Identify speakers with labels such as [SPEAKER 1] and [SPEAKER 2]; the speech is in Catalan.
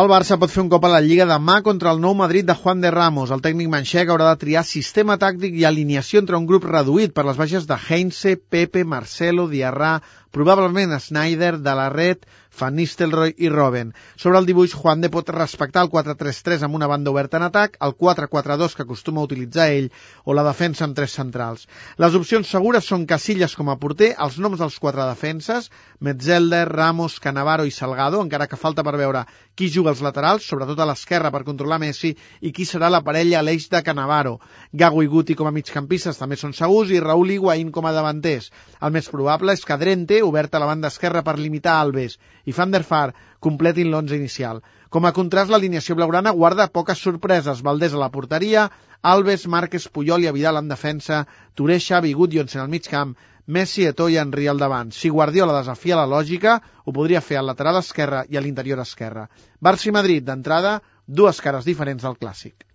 [SPEAKER 1] El Barça pot fer un cop a la Lliga demà contra el nou Madrid de Juan de Ramos. El tècnic manxec haurà de triar sistema tàctic i alineació entre un grup reduït per les baixes de Heinze, Pepe, Marcelo, Diarra, probablement Snyder, de la Red, Van Nistelrooy i Robben. Sobre el dibuix, Juan de pot respectar el 4-3-3 amb una banda oberta en atac, el 4-4-2 que acostuma a utilitzar ell o la defensa amb tres centrals. Les opcions segures són Casillas com a porter, els noms dels quatre defenses, Metzelder, Ramos, Canavaro i Salgado, encara que falta per veure qui juga als laterals, sobretot a l'esquerra per controlar Messi, i qui serà la parella a l'eix de Canavaro. Gago i Guti com a migcampistes també són segurs i Raúl i Guaín com a davanters. El més probable és que Drente, obert a la banda esquerra per limitar Alves, i Van der Far completin l'11 inicial. Com a contrast, l'alineació blaugrana guarda poques sorpreses. Valdés a la porteria, Alves, Márquez, Puyol i Vidal en defensa, Touré, Xavi, Gudjons en el mig camp, Messi, Eto'o i Henry al davant. Si Guardiola desafia la lògica, ho podria fer al lateral esquerre i a l'interior esquerre. Barça i Madrid, d'entrada, dues cares diferents del clàssic.